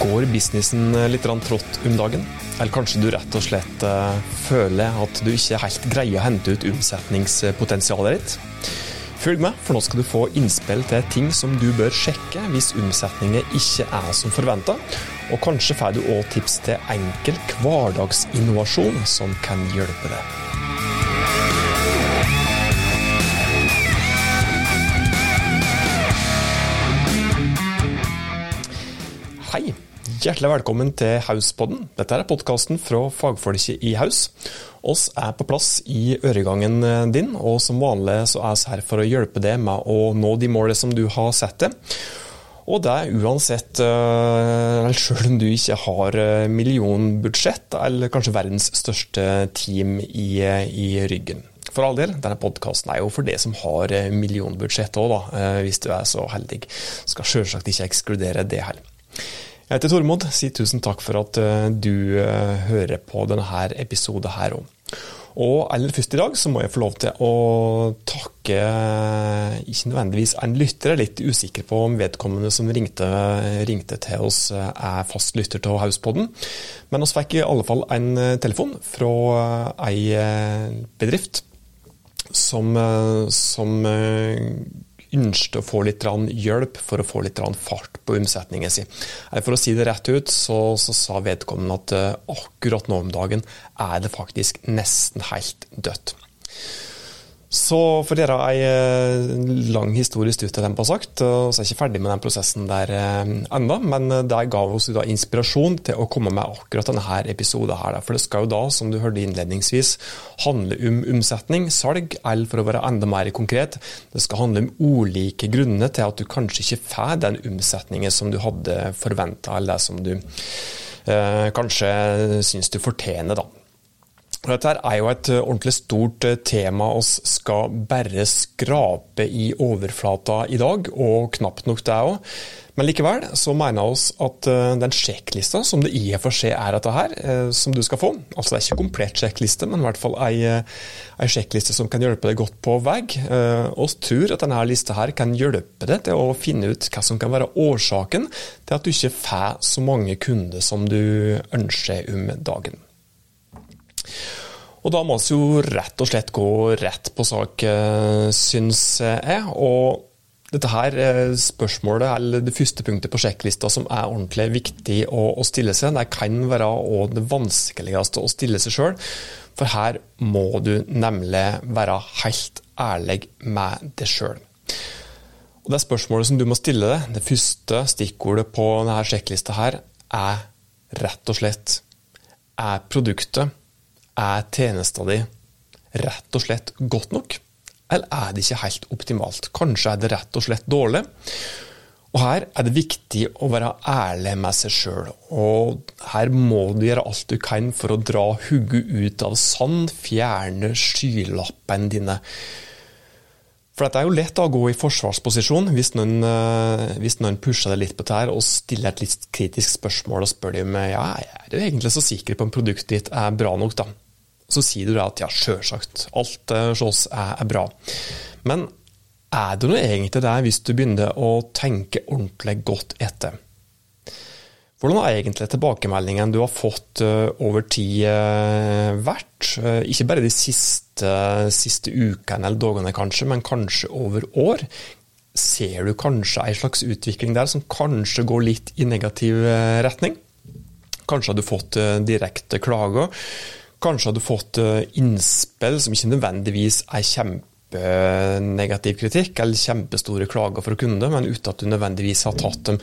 Går businessen litt trått om dagen? Eller kanskje du rett og slett eh, føler at du ikke helt greier å hente ut omsetningspotensialet ditt? Følg med, for nå skal du få innspill til ting som du bør sjekke hvis omsetningen ikke er som forventa. Og kanskje får du òg tips til enkel hverdagsinnovasjon som kan hjelpe deg. Hei. Hjertelig velkommen til Hauspodden. Dette er podkasten fra fagfolket i Haus. Oss er på plass i øregangen din, og som vanlig så er vi her for å hjelpe deg med å nå de målene som du har satt deg. Og det er uansett, uh, selv om du ikke har eh, millionbudsjett, eller kanskje verdens største team i, i ryggen. For all del, denne podkasten er jo for det som har millionbudsjett òg, hvis du er så heldig. Skal selvsagt ikke ekskludere det heller. Jeg heter Tormod. Si tusen takk for at eh, du eh, hører på denne episoden her òg. Og aller først i dag så må jeg få lov til å takke eh, ikke nødvendigvis en lytter. Jeg er litt usikker på om vedkommende som ringte, ringte til oss er fast lytter til Hauspodden. Men vi fikk i alle fall en telefon fra ei bedrift som, som ønsket å få litt hjelp for å få litt fart på omsetningen sin. For å si det rett ut, så, så sa vedkommende at uh, akkurat nå om dagen er det faktisk nesten helt dødt. Så for dere ei eh, lang historisk ut til dem på sagt, så er jeg ikke ferdig med den prosessen der enda. Men det ga oss da inspirasjon til å komme med akkurat denne episoden her. For det skal jo da, som du hørte innledningsvis, handle om omsetning, salg, eller for å være enda mer konkret, det skal handle om ulike grunner til at du kanskje ikke får den omsetningen som du hadde forventa, eller det som du eh, kanskje syns du fortjener, da. Dette er jo et eh, ordentlig stort eh, tema oss skal bare skrape i overflata i dag, og knapt nok det òg. Men likevel så mener oss at eh, den sjekklista som det i og for seg er dette her, som du skal få Altså det er ikke komplett sjekkliste, men i hvert fall ei, ei sjekkliste som kan hjelpe deg godt på vei. Vi tror at denne lista her kan hjelpe deg til å finne ut hva som kan være årsaken til at du ikke får så mange kunder som du ønsker om dagen. Og da må vi jo rett og slett gå rett på sak, eh, syns jeg. Og dette her eh, spørsmålet, eller det første punktet på sjekklista som er ordentlig viktig å, stille seg, det kan være det vanskeligste å stille seg sjøl. For her må du nemlig være helt ærlig med deg sjøl. Og det spørsmålet som du må stille deg, det første stikkordet på denne sjekklista her, er rett og slett Er produktet er tjenesta di rett og slett godt nok, eller er det ikke helt optimalt? Kanskje er det rett og slett dårlig. Og Her er det viktig å være ærlig med seg sjøl, og her må du gjøre alt du kan for å dra hodet ut av sand, fjerne skylappene dine. For det er jo lett å gå i forsvarsposisjon hvis noen, eh, hvis noen pusher deg litt på dette og stiller et litt kritisk spørsmål og spør deg om ja, er du egentlig så sikker på om produktet ditt er bra nok, da. Så sier du at ja, sjølsagt, alt hos oss er, er bra. Men er det noe egentlig der hvis du begynner å tenke ordentlig godt etter? Hvordan har egentlig tilbakemeldingen du har fått uh, over tid uh, vært? Ikke bare de siste, siste ukene eller dagene, kanskje, men kanskje over år. Ser du kanskje en slags utvikling der som kanskje går litt i negativ retning? Kanskje har du fått direkte klager. Kanskje har du fått eh, innspill som ikke nødvendigvis er kjempenegativ kritikk eller kjempestore klager fra kunder, men uten at du nødvendigvis har tatt, dem,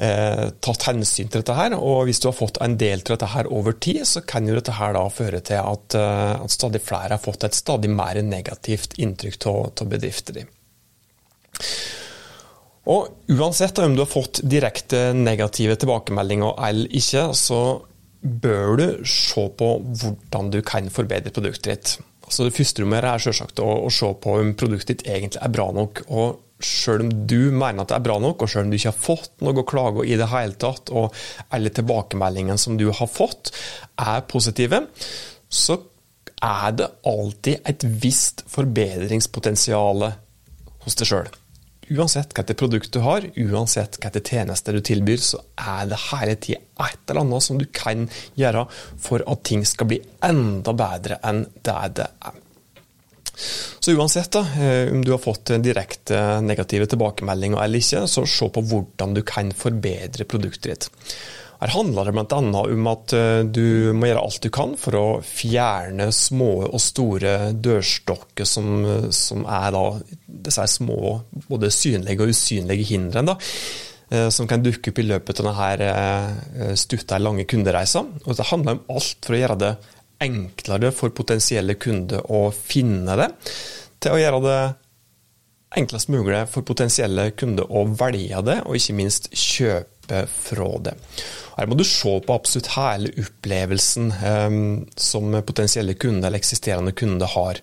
eh, tatt hensyn til dette. her, og Hvis du har fått en del til dette her over tid, så kan jo dette her da føre til at, eh, at stadig flere har fått et stadig mer negativt inntrykk av bedriften din. Uansett om du har fått direkte negative tilbakemeldinger eller ikke, så bør du se på hvordan du kan forbedre produktet ditt. Altså det første gjøre, er selvsagt å, å, se på om produktet ditt egentlig er bra nok. og selv om du mener at det er bra nok, og selv om du ikke har fått noe klage i det hele tatt, og alle tilbakemeldingene som du har fått, er positive, så er det alltid et visst forbedringspotensial hos deg sjøl. Uansett hva det produkt du har, uansett hva tjeneste du tilbyr, så er det hele tida et eller annet som du kan gjøre for at ting skal bli enda bedre enn det det er. Så uansett da, eh, om du har fått direkte negative tilbakemeldinger eller ikke, så se på hvordan du kan forbedre produktet ditt. Her handler det bl.a. om at eh, du må gjøre alt du kan for å fjerne små og store dørstokker som, som er da disse små, både synlige og usynlige hindrene. Eh, som kan dukke opp i løpet av denne stutta, lange kundereisa. Og det handler om alt for å gjøre det enklere for potensielle kunder å finne det, til å gjøre det enklest mulig for potensielle kunder å velge det, og ikke minst kjøpe fra det. Her må du se på absolutt hele opplevelsen um, som potensielle kunder eller eksisterende kunder har.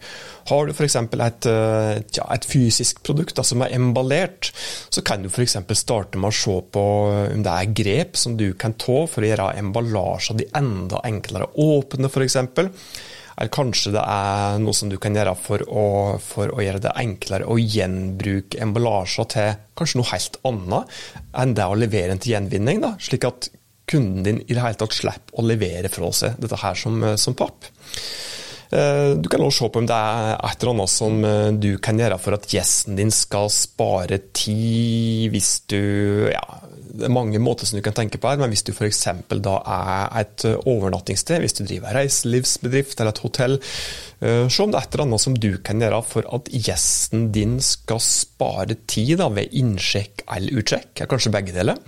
Har du f.eks. Et, eh, ja, et fysisk produkt da, som er emballert, så kan du f.eks. starte med å se på om det er grep som du kan ta for å gjøre emballasjen de enda enklere åpne, f.eks. Eller kanskje det er noe som du kan gjøre for å, for å gjøre det enklere å gjenbruke emballasjer til kanskje noe helt annet enn det å levere den til gjenvinning. Da, slik at kunden din i det hele tatt slipper å levere fra seg dette her som, som papp. Eh, du kan også se på om det er et eller annet som eh, du kan gjøre for at gjesten din skal spare tid, hvis du ja, det er mange måter som du kan tenke på her, men hvis du f.eks. da er et overnattingssted, hvis du driver en reiselivsbedrift eller et hotell, eh, se om det er et eller annet som du kan gjøre for at gjesten din skal spare tid da, ved innsjekk eller utsjekk, kanskje begge deler.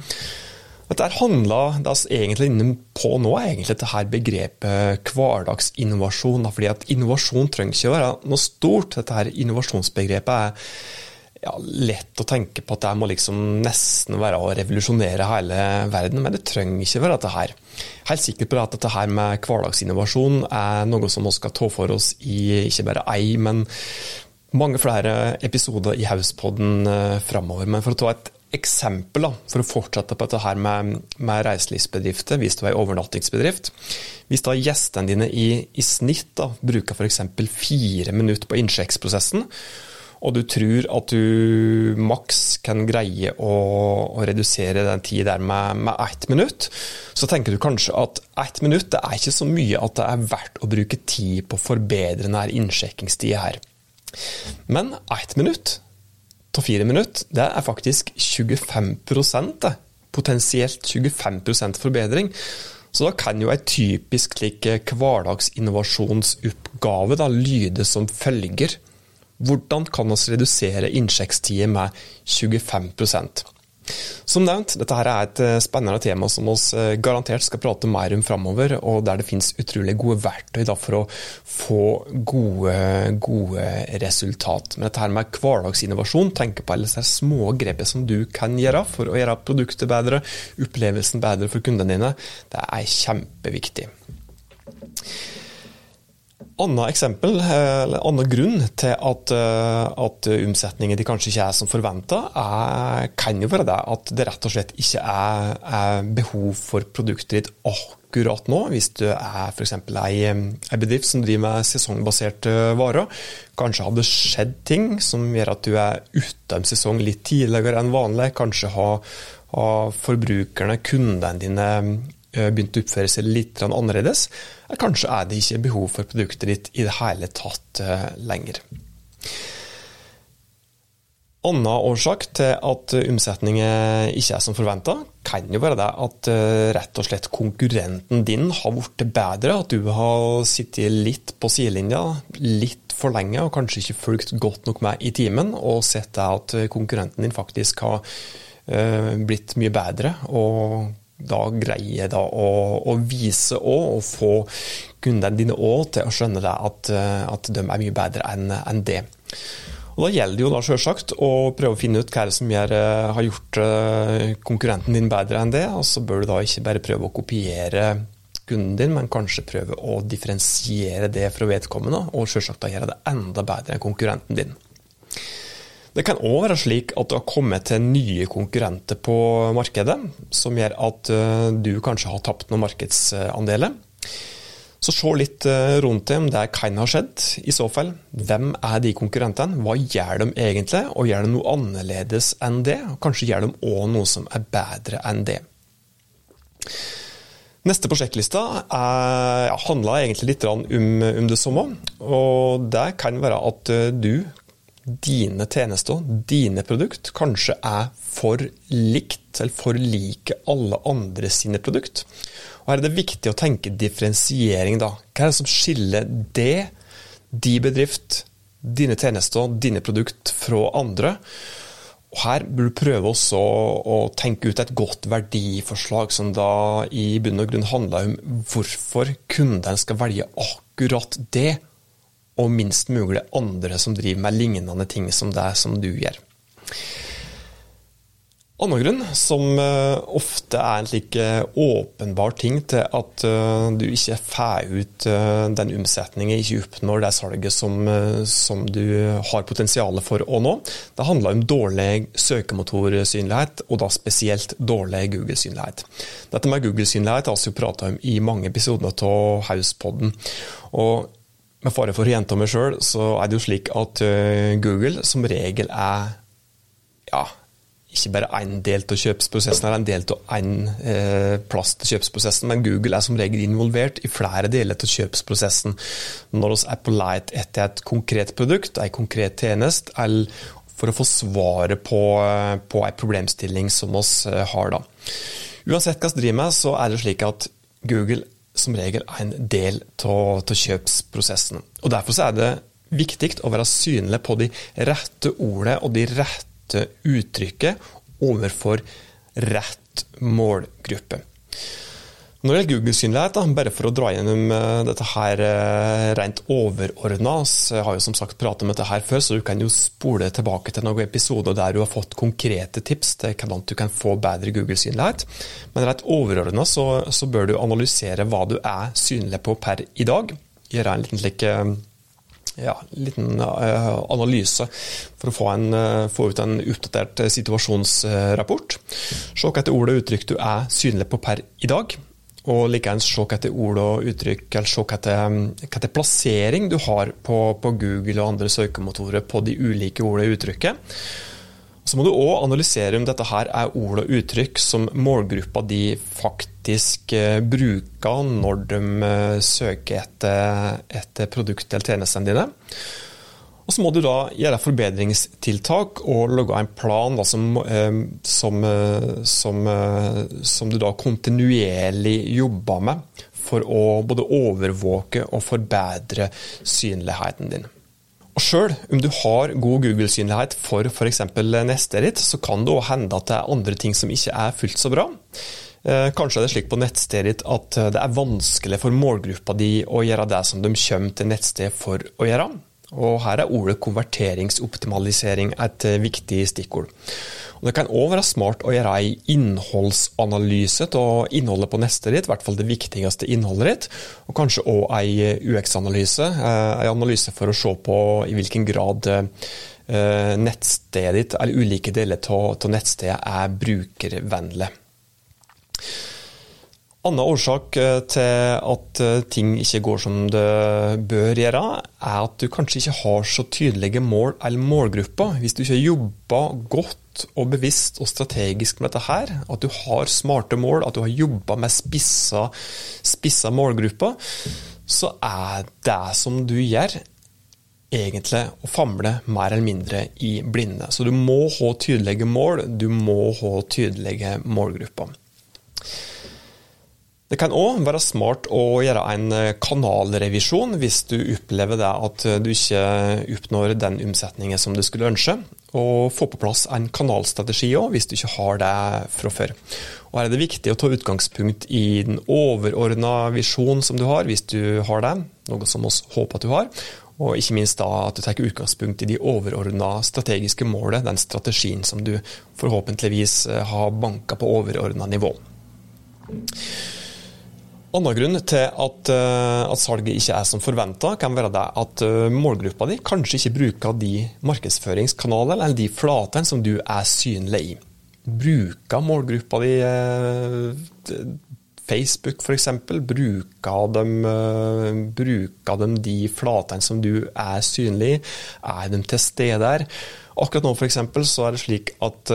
Dette er egentlig inne på nå, egentlig dette begrepet hverdagsinnovasjon. fordi at innovasjon trenger ikke å være noe stort. Dette her innovasjonsbegrepet er ja, lett å tenke på at det må liksom nesten være å revolusjonere hele verden, men det trenger ikke være dette her. Helt sikker på at dette her med hverdagsinnovasjon er noe som vi skal ta for oss i ikke bare ei, men mange flere episoder i Hauspodden eh, framover. Men for å ta et eksempel, da, for å fortsette på dette her med, med reiselivsbedrifter, hvis du er en overnattingsbedrift. Hvis da gjestene dine i, i snitt da, bruker f.eks. fire minutter på innsjekksprosessen, og du tror at du maks kan greie å, å redusere den tida der med, med ett minutt, så tenker du kanskje at ett minutt det er ikke så mye at det er verdt å bruke tid på å forbedre denne innsjekkingstida her. Men ett minutt av fire minutter, det er faktisk 25 det. Potensielt 25% forbedring. Så da kan jo en typisk slik hverdagsinnovasjonsoppgave da lyde som følger. Hvordan kan vi redusere innsjekkstida med 25 som nevnt, dette her er et eh, spennende tema som vi eh, garantert skal prate mer om framover, og der det finnes utrolig gode verktøy for å få gode, gode resultat. Men dette her med hverdagsinnovasjon, tenke på alle disse små grepene som du kan gjøre for å gjøre produktet bedre, opplevelsen bedre for kundene dine, det er kjempeviktig. Annet eksempel, eller annen grunn til at, eh, at omsetningen de kanskje ikke er som forventa, kan jo være det at det rett og slett ikke er, er behov for produktet ditt akkurat nå. Hvis du er f.eks. Ei, bedrift som driver med sesongbaserte varer. Kanskje har det skjedd ting som gjør at du er av sesong litt tidligere enn vanlig. Kanskje har, har forbrukerne, kundene dine, Eh, begynt å oppføre seg litt annerledes, kanskje er det ikke behov for produktet ditt i det hele tatt eh, lenger. Annen årsak til at omsetningen ikke er som forventa, kan jo være det at eh, rett og slett konkurrenten din har blitt bedre. At du har sittet litt på sidelinja litt for lenge og kanskje ikke fulgt godt nok med i timen, og sett at konkurrenten din faktisk har blitt mye bedre og da greier da å, å vise og få kundene dine òg til å skjønne at, eh, at, de er mye bedre enn en det. Og Da gjelder det jo da selvsagt å prøve å finne ut hva som gjør, eh, har gjort eh, konkurrenten din bedre enn det. og Så bør du da ikke bare prøve å kopiere kunden din, men kanskje prøve å differensiere det fra vedkommende, og selvsagt da gjøre det enda bedre enn konkurrenten din. Det kan òg være slik at det har kommet til nye konkurrenter på markedet, som gjør at eh, du kanskje har tapt noen markedsandeler. Så se litt eh, rundt deg om det kan ha skjedd. I så fall, hvem er de konkurrentene? Hva gjør de egentlig, og gjør de noe annerledes enn det? Og kanskje gjør de òg noe som er bedre enn det. Neste prosjektlista er, ja, handler egentlig litt om, om det samme. Det kan være at eh, du, dine tjenester, dine produkt, kanskje er for likt eller for like alle andre sine produkt. Og Her er det viktig å tenke differensiering, da. Hva er det som skiller det, de bedrift, dine tjenester, dine produkt fra andre? Og Her bør du prøve også å tenke ut et godt verdiforslag, som da i bunn og grunn handler om hvorfor kunden skal velge akkurat det, og minst mulig andre som driver med lignende ting som det som du gjør annen grunn, som eh, ofte er en slik eh, åpenbar ting til at eh, du ikke får ut den omsetningen, ikke oppnår det salget som, som du har potensial for å nå. Det handler om dårlig søkemotorsynlighet, og da spesielt dårlig Google-synlighet. Dette med Google-synlighet har vi prata om i mange episoder av Hauspodden. og med fare for å gjenta meg sjøl, så er det jo slik at Google som regel er ja, ikke bare én del av kjøpsprosessen eller en del av én eh, plass til kjøpsprosessen, men Google er som regel involvert i flere deler av kjøpsprosessen når vi er på leit etter et konkret produkt, en konkret tjeneste, eller for å få svaret på, eh, på en problemstilling som vi eh, har. da. Uansett hva vi driver med, så er det slik at Google som regel en del av kjøpsprosessen. Og Derfor er det viktig å være synlig på de rette ordene og de rette uttrykket overfor rett målgruppe. Når det gjelder Google-synlighet, bare for å dra gjennom eh, dette her eh, rent overordna, jeg har jo som sagt pratet om dette her før, så du kan jo spole tilbake til noen episoder der du har fått konkrete tips til hvordan du kan få bedre Google-synlighet. Men rett overordna så, så, bør du analysere hva du er synlig på per i dag. Gjøre en liten slik eh, ja, liten analyse for å få, en, få, ut en oppdatert situasjonsrapport. Se hvilke ord og uttrykk du er synlig på per i dag. Og likeens se etter ord og uttrykk, eller se hvilken plassering du har på, på, Google og andre søkemotorer på de ulike ordene og uttrykket. Så må du òg analysere om dette her er ord og uttrykk som målgruppa de faktisk eh, bruker når de eh, søker etter, etter produkt eller tjenestene dine. Og Så må du da gjøre forbedringstiltak og lage en plan da, som, eh, som, som, som, du da kontinuerlig jobber med for å både overvåke og forbedre synligheten din. Og Sjøl om du har god Google-synlighet for f.eks. nettstedet ditt, så kan det òg hende at det er andre ting som ikke er fullt så bra. Eh, kanskje er det slik på nettstedet ditt at det er vanskelig for målgruppa di å gjøre det som de kommer til nettstedet for å gjøre. Og Her er ordet konverteringsoptimalisering et viktig stikkord. Og Det kan òg være smart å gjøre en innholdsanalyse av innholdet på neste ditt, i hvert fall det viktigste innholdet ditt, og kanskje òg en UX-analyse. Ei en analyse for å se på i hvilken grad eh, nettstedet ditt, eller ulike deler av nettstedet, er brukervennlig. Annen årsak eh, til at ting ikke går som det bør gjøre, er at du kanskje ikke har så tydelige mål eller målgrupper. Hvis du ikke jobber godt og bevisst og strategisk med dette her, at du har smarte mål, at du har jobba med spissa, spissa målgrupper, så er det som du gjør, egentlig å famle mer eller mindre i blinde. Så du må ha tydelige mål, du må ha tydelige målgrupper. Det kan òg være smart å gjøre en kanalrevisjon hvis du opplever det at du ikke oppnår den omsetningen som du skulle ønske og få på plass en kanalstrategi òg, hvis du ikke har det fra før. Og Her er det viktig å ta utgangspunkt i den overordna visjonen som du har, hvis du har det, noe som vi håper at du har. Og ikke minst da at du tar utgangspunkt i de overordna strategiske målene, den strategien som du forhåpentligvis eh, har banka på overordna nivå. Annen grunn til at, eh, at, salget ikke er som forventa, kan være det at eh, målgruppa di kanskje ikke bruker de markedsføringskanalene eller de flatene som du er synlig i. Bruker målgruppa di eh, Facebook f.eks., bruker bruker de de flatene som du er synlig i? Er de til stede der? Akkurat nå for eksempel, så er det slik at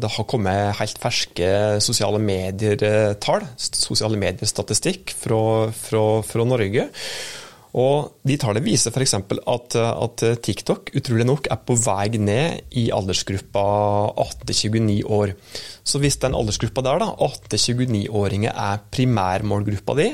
det har kommet helt ferske sosiale medier-tall, sosiale medier-statistikk fra, fra, fra Norge. Og De tallene viser f.eks. At, at TikTok utrolig nok er på vei ned i aldersgruppa 18-29 år. Så hvis den aldersgruppa der, 18-29-åringer, er primærmålgruppa di,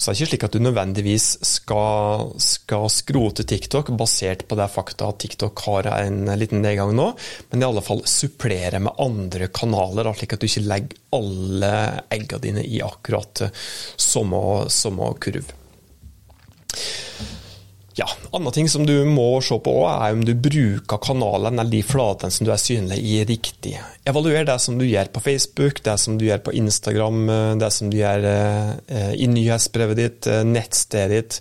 så det er ikke slik at du nødvendigvis skal, skal skrote TikTok basert på det fakta at TikTok har en liten nedgang nå, men i alle fall supplere med andre kanaler, slik at du ikke legger alle eggene dine i akkurat samme, samme kurv. Ja, Andre ting som du må se på, er om du bruker kanalen eller de flatene som du er synlig i, riktig. Evaluer det som du gjør på Facebook, det som du gjør på Instagram, det som du gjør eh, i nyhetsbrevet ditt, eh, nettstedet ditt.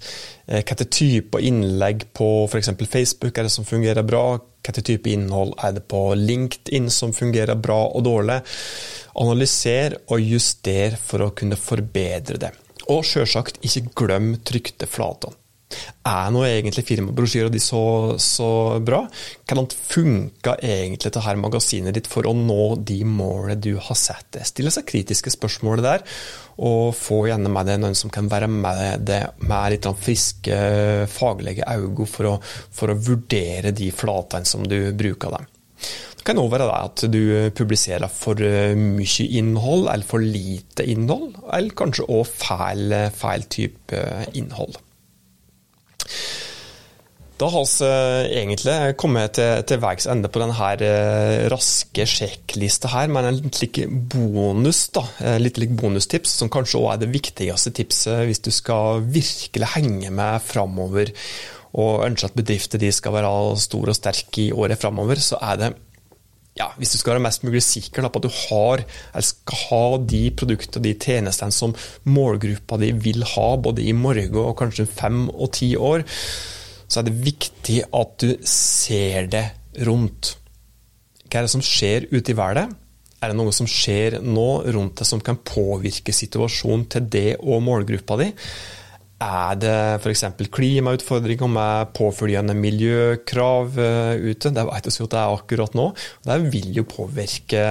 Hvilke hvilken type innlegg på f.eks. Facebook er det som fungerer bra? Hvilken type innhold er det på LinkedIn som fungerer bra og dårlig? Analyser og juster for å kunne forbedre det. Og sjølsagt, ikke glem trykte flater. Er nå egentlig firmabrosjyra di så, så bra? Hvordan funka egentlig dette magasinet ditt for å nå de målene du har satt deg? Stille seg kritiske spørsmål der, og få gjerne med deg noen som kan være med deg med litt friske faglige øyne for, for, å vurdere de flatene som du bruker dem. Det kan òg være at du publiserer for eh, mye innhold, eller for lite innhold, eller kanskje òg feil, feil type innhold. Da har vi eh, egentlig. Kommet til, til veis ende på denne eh, raske sjekklista her, med en slik bonus, da, litt lik bonustips, som kanskje òg er det viktigste tipset hvis du skal virkelig henge med framover og ønsker at bedrifter de skal være store og sterke i året framover, så er det ja, hvis du skal være mest mulig sikker på at du har, eller skal ha de produktene og de tjenestene som målgruppa di vil ha, både i morgen og kanskje fem og ti år, så er det viktig at du ser det rundt. Hva er det som skjer ute i verden? Er det noe som skjer nå rundt deg som kan påvirke situasjonen til det og målgruppa di? Er det f.eks. klimautfordringer med påfølgende miljøkrav eh, ute? Det vet vi jo at det er akkurat nå. Det vil jo påvirke,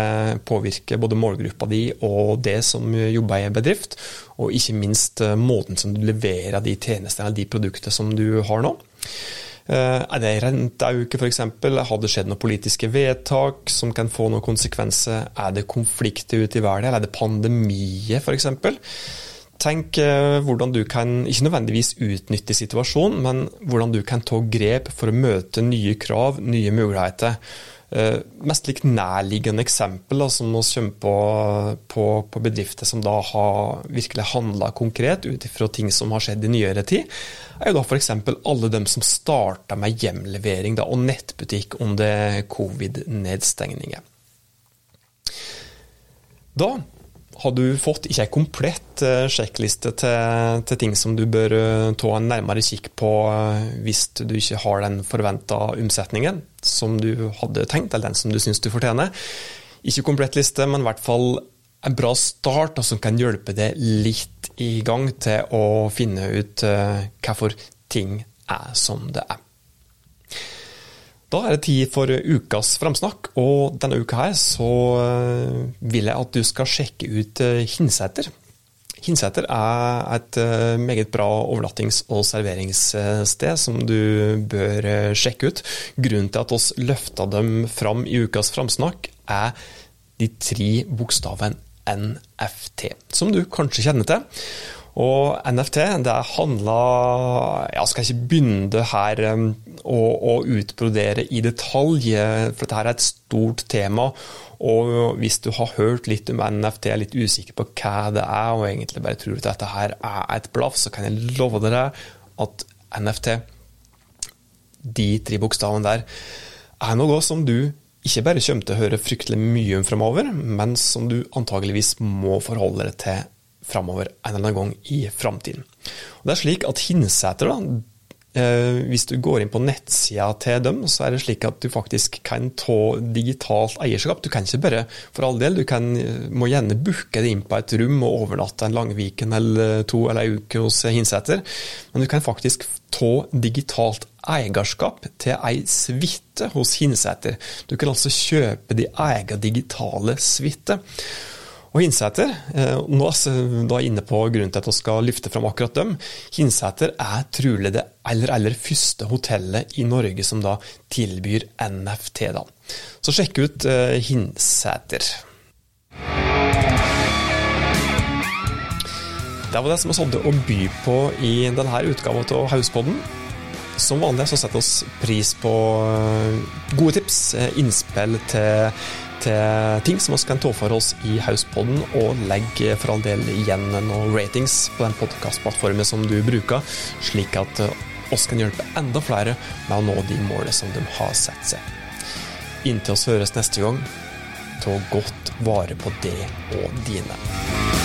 påvirke, både målgruppa di og det som jobber i en bedrift. Og ikke minst eh, måten som du leverer de tjenestene eller de produktene som du har nå. Eh, er det renteauke f.eks.? Har det skjedd noen politiske vedtak som kan få noen konsekvenser? Er det konflikter ute i verden, eller er det pandemier f.eks.? Tenk eh, hvordan du kan, ikke nødvendigvis utnytte situasjonen, men hvordan du kan ta grep for å møte nye krav, nye muligheter. Uh, mest likt nærliggende eksempel da, som vi kommer på, på, på, bedrifter som da har virkelig handla konkret ut ifra ting som har skjedd i nyere tid, er jo da f.eks. alle dem som starta med hjemlevering da, og nettbutikk under covid-nedstengninger. Da har du fått ikke ei komplett eh, sjekkliste til, til, ting som du bør eh, ta en nærmere kikk på eh, hvis du ikke har den forventa omsetningen som du hadde tenkt, eller den som du syns du fortjener. Ikke komplett liste, men i hvert fall en bra start som kan hjelpe deg litt i gang til å finne ut hvorfor ting er som det er. Da er det tid for ukas framsnakk, og denne uka her så eh, vil jeg at du skal sjekke ut eh, Hinsæter. Hinsæter er et eh, meget bra overnattings- og serveringssted som du bør sjekke ut. Grunnen til at oss løfta dem fram i ukas framsnakk, er de tre bokstavene NFT, som du kanskje kjenner til. Og NFT det handler Jeg skal ikke begynne her um, å, å utbrodere i detalj, for dette er et stort tema. Og hvis du har hørt litt om NFT, er litt usikker på hva det er, og egentlig bare tror at dette her er et blaff, så kan jeg love dere at NFT, de tre bokstavene der, er noe som du ikke bare kommer til å høre fryktelig mye om fremover, men som du antageligvis må forholde deg til framover en eller annen gang i framtiden. Det er slik at Hinsæter Eh, hvis du går inn på nettsida til dem, så er det slik at du faktisk kan ta digitalt eierskap. Du kan ikke bare, for all del, du kan, må gjerne booke deg inn på et rom og overnatte en Langviken eller to eller ei uke hos Hinsæter, men du kan faktisk ta digitalt eierskap til ei suite hos Hinsæter. Du kan altså kjøpe de egen digitale suite. Og Hinsæter, eh, nå er da inne på grunnen til at vi skal løfte fram akkurat dem. Hinsæter er trolig det aller, aller første hotellet i Norge som da tilbyr NFT. da. Så sjekk ut uh, Hinsæter. Det var det som vi hadde å by på i denne utgaven av Hauspodden. Som vanlig så setter vi pris på eh, gode tips, innspill til til ting som vi kan ta for oss i Hauspodden, og legg for all del igjen noen ratings på den podkastplattformen som du bruker, slik at oss kan hjelpe enda flere med å nå de målene som de har sett seg. Inntil oss høres neste gang, ta godt vare på det og dine.